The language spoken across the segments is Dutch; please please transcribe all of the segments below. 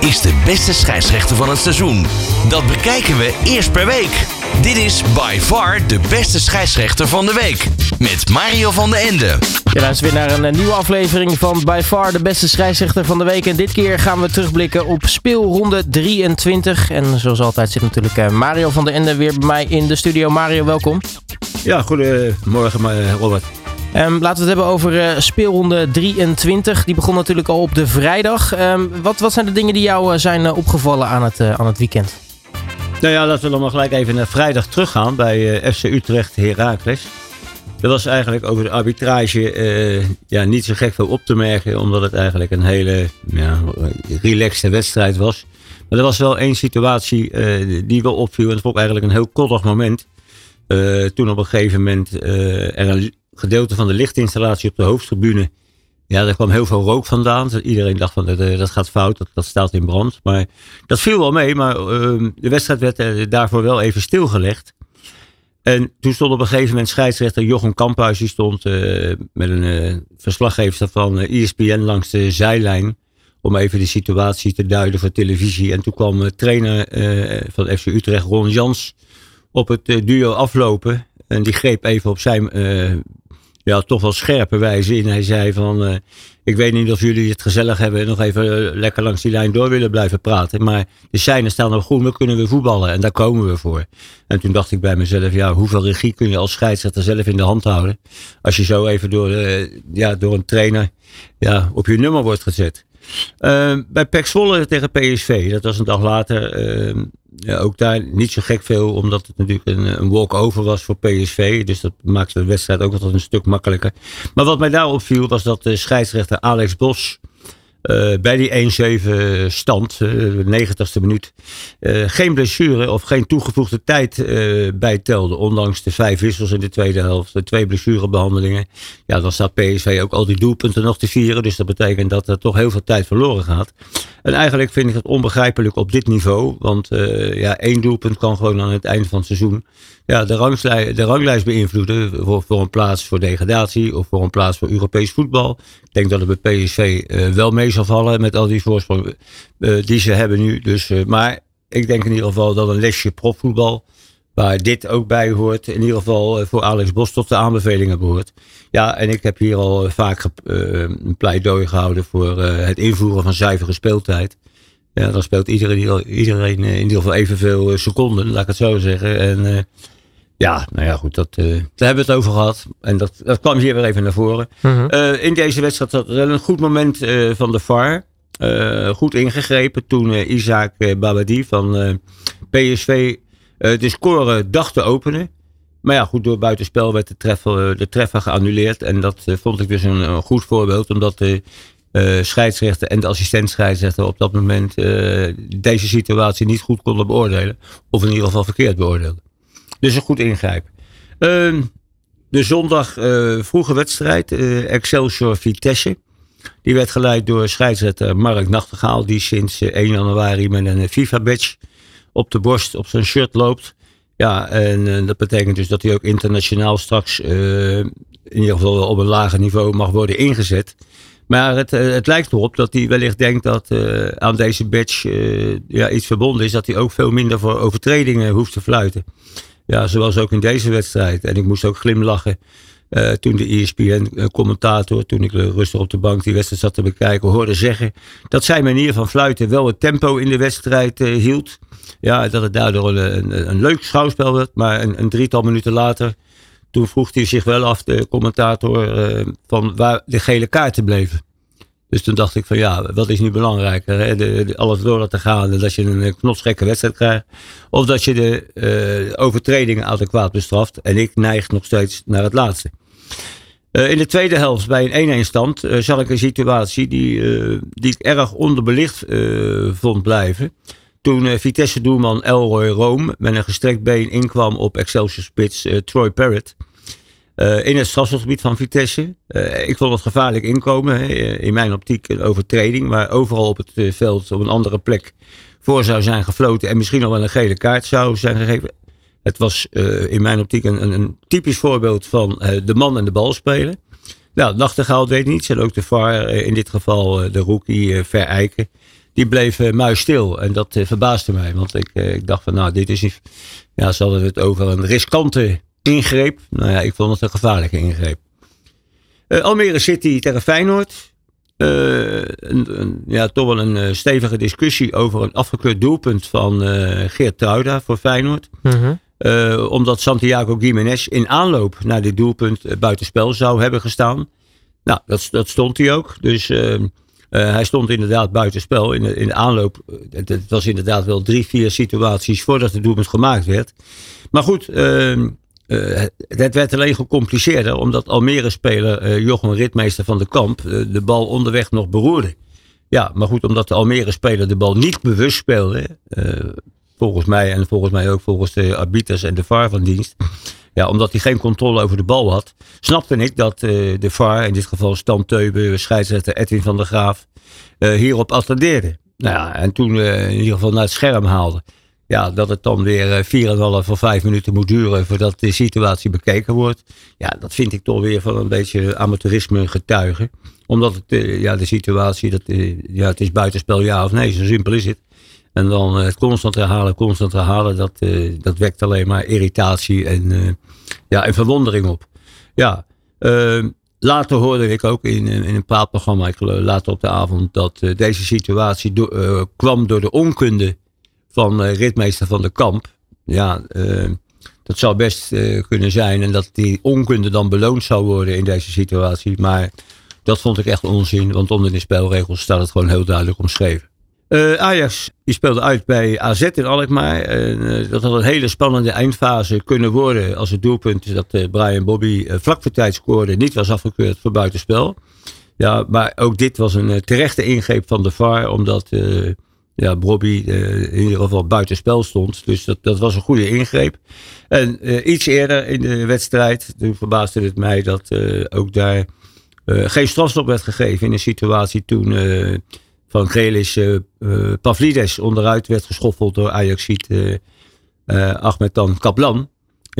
is de beste scheidsrechter van het seizoen? Dat bekijken we eerst per week. Dit is by far de beste scheidsrechter van de week. Met Mario van den Ende. Je luistert weer naar een eh, nieuwe aflevering van By Far de beste scheidsrechter van de week. En dit keer gaan we terugblikken op speelronde 23. En zoals altijd zit natuurlijk eh, Mario van der Ende weer bij mij in de studio. Mario, welkom. Ja, goedemorgen eh, Robert. Um, laten we het hebben over uh, speelronde 23. Die begon natuurlijk al op de vrijdag. Um, wat, wat zijn de dingen die jou uh, zijn uh, opgevallen aan het, aan het weekend? Nou ja, laten we dan maar gelijk even naar vrijdag teruggaan bij FC Utrecht Heracles. Dat was eigenlijk over de arbitrage ja, niet zo gek veel op te merken. Omdat het eigenlijk een hele ja, relaxte wedstrijd was. Maar er was wel één situatie die wel opviel. En dat vond ik eigenlijk een heel koddig moment. toen op een gegeven moment er een gedeelte van de lichtinstallatie op de hoofdtribune. Ja, daar kwam heel veel rook vandaan. Iedereen dacht van dat, dat gaat fout, dat, dat staat in brand. Maar dat viel wel mee, maar uh, de wedstrijd werd uh, daarvoor wel even stilgelegd. En toen stond op een gegeven moment scheidsrechter Jochem Kamphuis. Die stond uh, met een verslaggever van ESPN langs de zijlijn. Om even de situatie te duiden voor televisie. En toen kwam trainer van FC Utrecht, Ron Jans, op het duo aflopen. En die greep even op zijn ja, toch wel scherpe wijze in. Hij zei van, uh, ik weet niet of jullie het gezellig hebben en nog even uh, lekker langs die lijn door willen blijven praten. Maar de seinen staan nog goed, dan kunnen we voetballen en daar komen we voor. En toen dacht ik bij mezelf, ja, hoeveel regie kun je als scheidsrechter zelf in de hand houden? Als je zo even door, uh, ja, door een trainer ja, op je nummer wordt gezet. bij Pek Zwolle tegen PSV, dat was een dag later ook daar niet zo gek veel, omdat het natuurlijk een, een walk-over was voor PSV. Dus dat maakte de wedstrijd ook altijd een stuk makkelijker. Maar wat mij daarop viel, was dat de scheidsrechter Alex Bos uh, bij die 1-7 stand, uh, de 90ste minuut, geen blessure of geen toegevoegde tijd bijtelde. Ondanks de vijf wissels in de tweede helft, de twee blessurebehandelingen. Ja, dan staat PSV ook al die doelpunten nog te vieren. Dus dat betekent dat er toch heel veel tijd verloren gaat. En eigenlijk vind ik het onbegrijpelijk op dit niveau. Want ja, één doelpunt kan gewoon aan het eind van het seizoen ja, de, ranglijst, de ranglijst beïnvloeden voor, een plaats voor degradatie of voor een plaats voor Europees voetbal. Ik denk dat het bij PSV uh, wel mee zal vallen met al die voorsprong uh, die ze hebben nu. Dus, maar ik denk in ieder geval dat een lesje profvoetbal, waar dit ook bij hoort, in ieder geval voor Alex Bos tot de aanbevelingen behoort. Ja, en ik heb hier al vaak een pleidooi gehouden voor het invoeren van zuivere speeltijd. Ja, dan speelt iedereen, iedereen in ieder geval evenveel seconden, laat ik het zo zeggen. En ja, nou ja, goed, dat, uh, daar hebben we het over gehad. En dat, dat kwam hier weer even naar voren. Uh, in deze wedstrijd had wel een goed moment van de VAR. goed ingegrepen toen Isaac Babadi van PSV de score dacht te openen. Maar ja, goed, door buitenspel werd de treffer, de treffer geannuleerd. En dat vond ik dus een, goed voorbeeld, omdat de scheidsrechter en de assistent scheidsrechter op dat moment deze situatie niet goed konden beoordelen. Of in ieder geval verkeerd beoordeelden. Dus een goed ingrijpen. Uh, de zondag uh, vroege wedstrijd, uh, Excelsior Vitesse. Die werd geleid door scheidsrechter Mark Nachtegaal, die sinds 1 eh, januari met een FIFA-badge op de borst op zijn shirt loopt. Ja, en dat betekent dus dat hij ook internationaal straks in ieder geval op een lager niveau mag worden ingezet. Maar het, het lijkt erop dat hij wellicht denkt dat aan deze badge ja, iets verbonden is. Dat hij ook veel minder voor overtredingen hoeft te fluiten. Ja, zoals ook in deze wedstrijd. En ik moest ook glimlachen uh, toen de ESPN-commentator, toen ik rustig op de bank die wedstrijd zat te bekijken, hoorde zeggen dat zijn manier van fluiten wel het tempo in de wedstrijd hield. Ja, dat het daardoor een, een, leuk schouwspel werd. Maar een, een, drietal minuten later, toen vroeg hij zich wel af, de commentator, van waar de gele kaarten bleven. Dus toen dacht ik van ja, wat is nu belangrijker? Hè? Alles door laten gaan dat je een knotsgekke wedstrijd krijgt. Of dat je de uh, overtredingen adequaat bestraft. En ik neig nog steeds naar het laatste. Uh, in de tweede helft bij een 1-1 stand uh, zag ik een situatie die, die ik erg onderbelicht vond blijven. Toen Vitesse-doelman Elroy Room met een gestrekt been inkwam op Excelsior spits Troy Parrott. In het strafschopgebied van Vitesse. Ik vond het gevaarlijk inkomen. Uh, in mijn optiek een overtreding. Waar overal op het veld op een andere plek voor zou zijn gefloten. En misschien al wel een gele kaart zou zijn gegeven. Het was in mijn optiek een, een, typisch voorbeeld van de man en de bal spelen. Nou, Nachtegaal weet niets. En ook de VAR, in dit geval de rookie Ver Eiken. die bleef muisstil. En dat verbaasde mij. Want ik, ik dacht van nou, dit is niet... Ja, ze hadden het over een riskante ingreep. Nou ja, ik vond het een gevaarlijke ingreep. Almere City tegen Feyenoord. Ja, toch wel een stevige discussie over een afgekeurd doelpunt van Geert Truida voor Feyenoord. Mhm. omdat Santiago Gimenez in aanloop naar dit doelpunt buitenspel zou hebben gestaan. Nou, dat, dat stond hij ook. Dus ehm, eh, hij stond inderdaad buitenspel in in aanloop. Het, was inderdaad wel drie, vier situaties voordat het doelpunt gemaakt werd. Maar goed, uh, het werd alleen gecompliceerder omdat Almere-speler Jochem Ritmeester van de Kamp de bal onderweg nog beroerde. Ja, maar goed, omdat de Almere-speler de bal niet bewust speelde, volgens mij en volgens mij ook volgens de arbiters en de VAR van dienst, ja, omdat hij geen controle over de bal had, snapte ik dat uh, de VAR, in dit geval Stan Teuben, scheidsrechter Edwin van der Graaf, uh, hierop attendeerde. Nou ja, en toen uh, in ieder geval naar het scherm haalde. Ja, dat het dan weer 4,5 of 5 minuten moet duren voordat de situatie bekeken wordt. Ja, dat vind ik toch weer van een beetje amateurisme getuigen. Omdat het, ja, de situatie, dat, ja, het is buitenspel ja of nee, zo simpel is het. En dan het constant herhalen, constant herhalen, dat, dat wekt alleen maar irritatie en ja, en verwondering op. Ja, uh, later hoorde ik ook in, in een praatprogramma, ik later op de avond, dat deze situatie kwam door de onkunde van ritmeester van de kamp. Ja, dat zou best kunnen zijn en dat die onkunde dan beloond zou worden in deze situatie. Maar dat vond ik echt onzin, want onder de spelregels staat het gewoon heel duidelijk omschreven. Uh, Ajax die speelde uit bij AZ in Alkmaar. Uh, dat had een hele spannende eindfase kunnen worden als het doelpunt dat uh, Brian Bobby vlak voor tijd scoorde niet was afgekeurd voor buitenspel. Ja, maar ook dit was een terechte ingreep van de VAR, omdat ja, Bobby in ieder geval buitenspel stond. Dus dat, dat was een goede ingreep. En iets eerder in de wedstrijd, toen verbaasde het mij dat ook daar geen strafstop werd gegeven in een situatie toen van Grelis uh, Pavlides onderuit werd geschoffeld door Ajaxiet uh, Ahmed Dan Kaplan.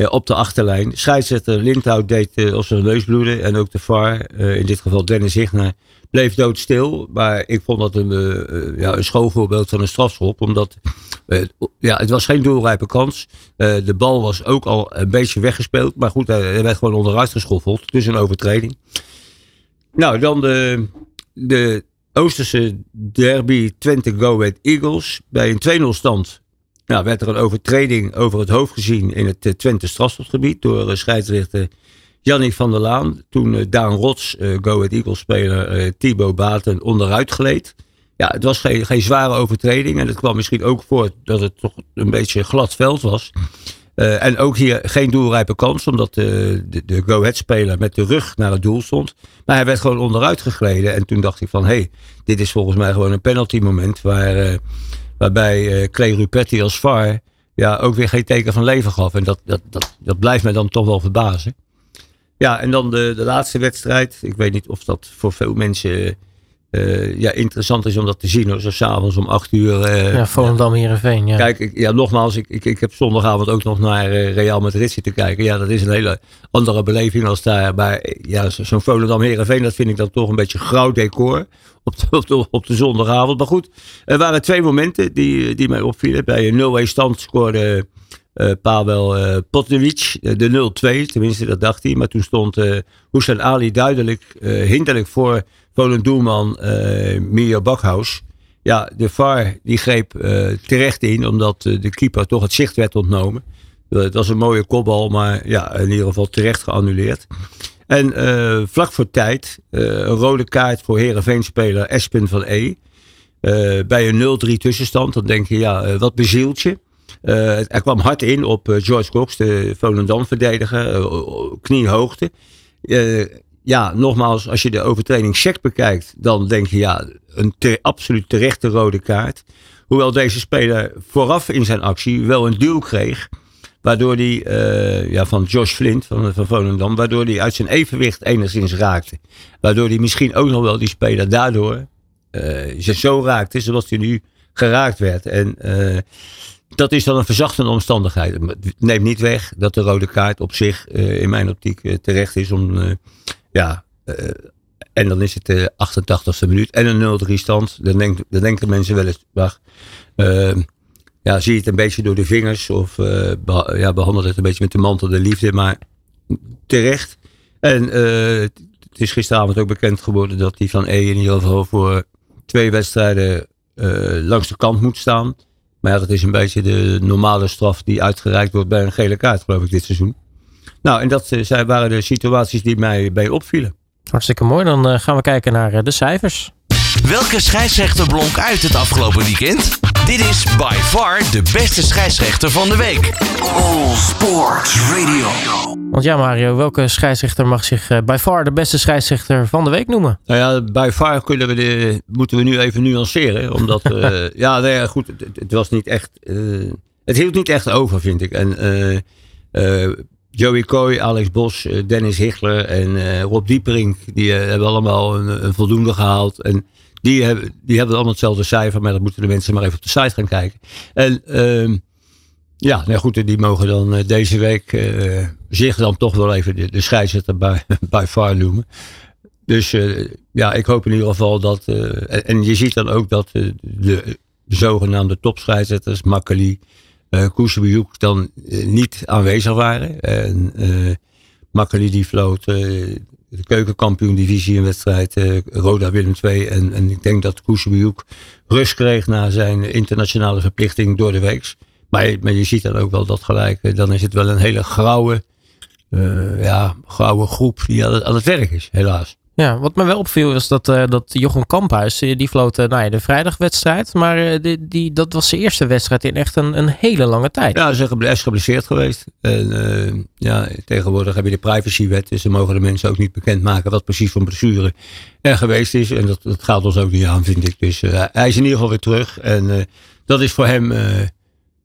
op de achterlijn. Scheidsrechter Lindhout deed op zijn neus bloeden. En ook de VAR, in dit geval Dennis Higner, bleef doodstil. Maar ik vond dat een, ja, een schoolvoorbeeld van een strafschop. Omdat ja, het was geen doelrijpe kans. de bal was ook al een beetje weggespeeld. Maar goed, hij werd gewoon onderuit geschoffeld. Dus een overtreding. Nou, dan de, de Oosterse derby Twente Go Ahead Eagles. Bij een 2-0 stand nou, werd er een overtreding over het hoofd gezien in het eh, Twente strafstofgebied door uh, scheidsrechter Jannie van der Laan. Toen uh, Daan Rots, Go Ahead Eagles speler Thibaut Baten onderuit gleed. Ja, het was geen, geen zware overtreding en het kwam misschien ook voort dat het toch een beetje glad veld was. Uh, en ook hier geen doelrijpe kans, omdat de, de, de Go-Ahead-speler met de rug naar het doel stond. Maar hij werd gewoon onderuit gegleden. En toen dacht ik van, hé, hey, dit is volgens mij gewoon een penalty moment. Waar, uh, waarbij uh, Clay Rupetti als VAR ja, ook weer geen teken van leven gaf. En dat, dat, dat, dat blijft mij dan toch wel verbazen. Ja, en dan de, de laatste wedstrijd. Ik weet niet of dat voor veel mensen uh, ja, interessant is om dat te zien. Hoor. Zo s'avonds om acht uur. Uh, ja, Volendam, Heerenveen. Ja. Kijk, ik, ja, nogmaals, ik, ik, ik heb zondagavond ook nog naar uh, Real Madrid zitten kijken. Ja, dat is een hele andere beleving als daar. Maar ja, zo'n Volendam, Heerenveen, dat vind ik dan toch een beetje grauw decor. Op de, op, de, op de zondagavond. Maar goed, er waren twee momenten die, die mij opvielen. Bij een 0-1 stand scoorde uh, Pavel uh, de 0-2. Tenminste, dat dacht hij. Maar toen stond uh, Hussein Ali duidelijk hinderlijk voor een doelman uh, Mio Bakhaus. Ja, de VAR die greep uh, terecht in, omdat uh, de keeper toch het zicht werd ontnomen. het was een mooie kopbal, maar ja, in ieder geval terecht geannuleerd. En vlak voor tijd een rode kaart voor Herenveen-speler Espen van E. bij een 0-3 tussenstand, dan denk je, ja, wat bezielt je? er kwam hard in op George Cox, de Volendam-verdediger, kniehoogte ja, nogmaals, als je de overtreding check bekijkt, dan denk je ja, een te, absoluut terechte rode kaart. Hoewel deze speler vooraf in zijn actie wel een duw kreeg. Waardoor hij, uh, ja, van Josh Flint van, van Volendam, waardoor hij uit zijn evenwicht enigszins raakte. Waardoor hij misschien ook nog wel die speler daardoor uh, zo raakte zoals hij nu geraakt werd. En uh, dat is dan een verzachtende omstandigheid. Neemt niet weg dat de rode kaart op zich in mijn optiek terecht is om ja, uh, En dan is het de 88ste minuut en een 0-3 stand. Dan, denk, dan denken mensen wel eens, wacht, uh, ja, zie je het een beetje door de vingers of uh, ja, behandelt het een beetje met de mantel de liefde, maar terecht. En uh, het is gisteravond ook bekend geworden dat hij van E in ieder geval voor twee wedstrijden langs de kant moet staan. Maar ja, dat is een beetje de normale straf die uitgereikt wordt bij een gele kaart, geloof ik, dit seizoen. Nou, en dat uh, waren de situaties die mij bij opvielen. Hartstikke mooi. Dan uh, gaan we kijken naar de cijfers. Welke scheidsrechter blonk uit het afgelopen weekend? Dit is by far de beste scheidsrechter van de week. All Sports Radio. Want ja, Mario, welke scheidsrechter mag zich uh, by far de beste scheidsrechter van de week noemen? Nou ja, by far kunnen we de, moeten we nu even nuanceren. Omdat, uh, ja, nee, nou goed, het, het, was niet echt. Uh, het hield niet echt over, vind ik. En Joey Coy, Alex Bos, Dennis Hichler en Rob Diepering, die hebben allemaal een, voldoende gehaald. En die hebben, die hebben allemaal hetzelfde cijfer, maar dat moeten de mensen maar even op de site gaan kijken. En uh, ja, nou goed, die mogen dan deze week zich dan toch wel even de, de scheidsrechter bij, bij VAR noemen. Dus ja, ik hoop in ieder geval dat. En, je ziet dan ook dat de, de zogenaamde topscheidsrechters, Makkeli, uh, dan niet aanwezig waren. En Makkeli die floot de keukenkampioen divisie een wedstrijd uh, Roda Willem II. En, en ik denk dat Koesjebujuk rust kreeg na zijn internationale verplichting door de weeks. Maar, maar je ziet dan ook wel dat gelijk, dan is het wel een hele grauwe, uh, ja, grauwe groep die aan het, aan het werk is, helaas. Ja, wat me wel opviel is dat, uh, dat Jochem Kamphuis, die floot uh, nou ja, de vrijdagwedstrijd. Maar die, dat was zijn eerste wedstrijd in echt een, een hele lange tijd. Ja, ze is geblesseerd geweest. En ja, tegenwoordig heb je de privacywet. Dus ze mogen de mensen ook niet bekendmaken wat precies voor blessure er geweest is. En dat, dat gaat ons ook niet aan, vind ik. Dus hij is in ieder geval weer terug. En dat is voor hem,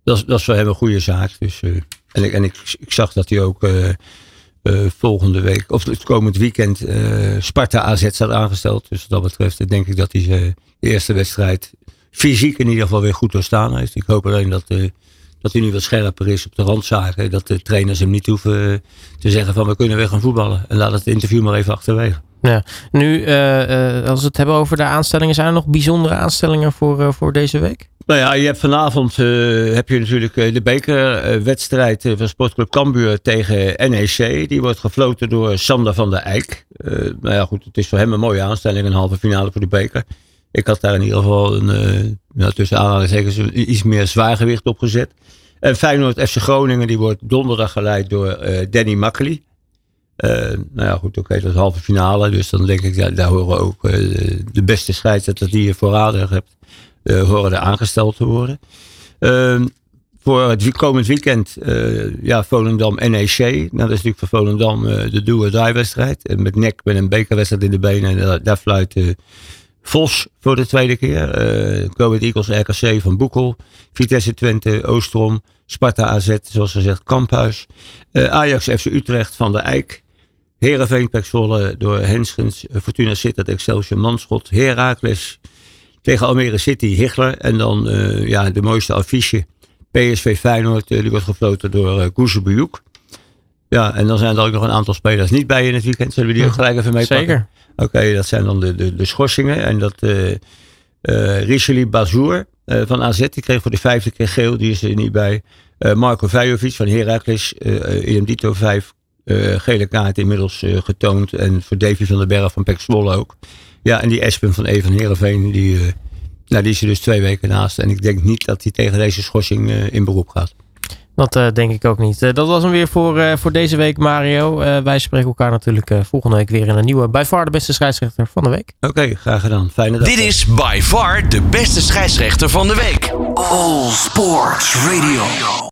dat, dat is voor hem een goede zaak. Dus, en ik, en ik, ik zag dat hij ook volgende week, of het komend weekend, uh, Sparta AZ staat aangesteld. Dus wat dat betreft denk ik dat hij de eerste wedstrijd fysiek in ieder geval weer goed doorstaan heeft. Ik hoop alleen dat, dat hij nu wat scherper is op de randzaken. Dat de trainers hem niet hoeven te zeggen van we kunnen weer gaan voetballen. En laat het interview maar even achterwege. Ja, nu als we het hebben over de aanstellingen, zijn er nog bijzondere aanstellingen voor, voor deze week? Nou ja, je hebt vanavond uh, heb je natuurlijk de bekerwedstrijd van Sportclub Cambuur tegen NEC. Die wordt gefloten door Sander van der Eijk. Nou ja, goed, het is voor hem een mooie aanstelling, een halve finale voor de beker. Ik had daar in ieder geval een, nou, tussen aanhalingstekens iets meer zwaargewicht op gezet. En Feyenoord FC Groningen, die wordt donderdag geleid door Danny Makkely. nou ja, goed, oké, okay, dat is halve finale. Dus dan denk ik, daar horen ook de beste scheidsrechters die je voorradig hebt horen er aangesteld te worden. Uh, voor het komend weekend, uh, ja, Volendam NEC. Nou, dat is natuurlijk voor Volendam uh, de do-or-die wedstrijd. En met nek met een bekerwedstrijd in de benen. En daar, fluit Vos voor de tweede keer. Uh, Eagles RKC van Boekel. Vitesse Twente, Oostrom. Sparta AZ, zoals gezegd, Kamphuis. Ajax FC Utrecht van de Eik. Herenveen Pek door Henschens. Fortuna Sittard Excelsior Manschot. Heracles tegen Almere City, Hichler. En dan eh, ja, de mooiste affiche. PSV Feyenoord, eh, die wordt gefloten door eh, uh, Koesebujuk. Ja, en dan zijn er ook nog een aantal spelers niet bij in het weekend. Zullen we die ook gelijk even meepakken? Zeker. Oké, dat zijn dan de, de, de schorsingen. En dat Richelie Bazour van AZ, die kreeg voor de vijfde keer geel. Die is er niet bij. Marco Vajovic van Heracles, uh, Dito 5. Eh, gele kaart inmiddels eh, getoond. En voor Davy van der Berg van Pek Zwolle ook. Ja, en die Espen van Even Heerenveen, die, uh, nou, die is er dus twee weken naast. En ik denk niet dat hij tegen deze schorsing in beroep gaat. Dat denk ik ook niet. dat was hem weer voor, voor deze week, Mario. wij spreken elkaar natuurlijk volgende week weer in een nieuwe... By far de beste scheidsrechter van de week. Oké, graag gedaan. Fijne dag. Dit is by far de beste scheidsrechter van de week. All Sports Radio.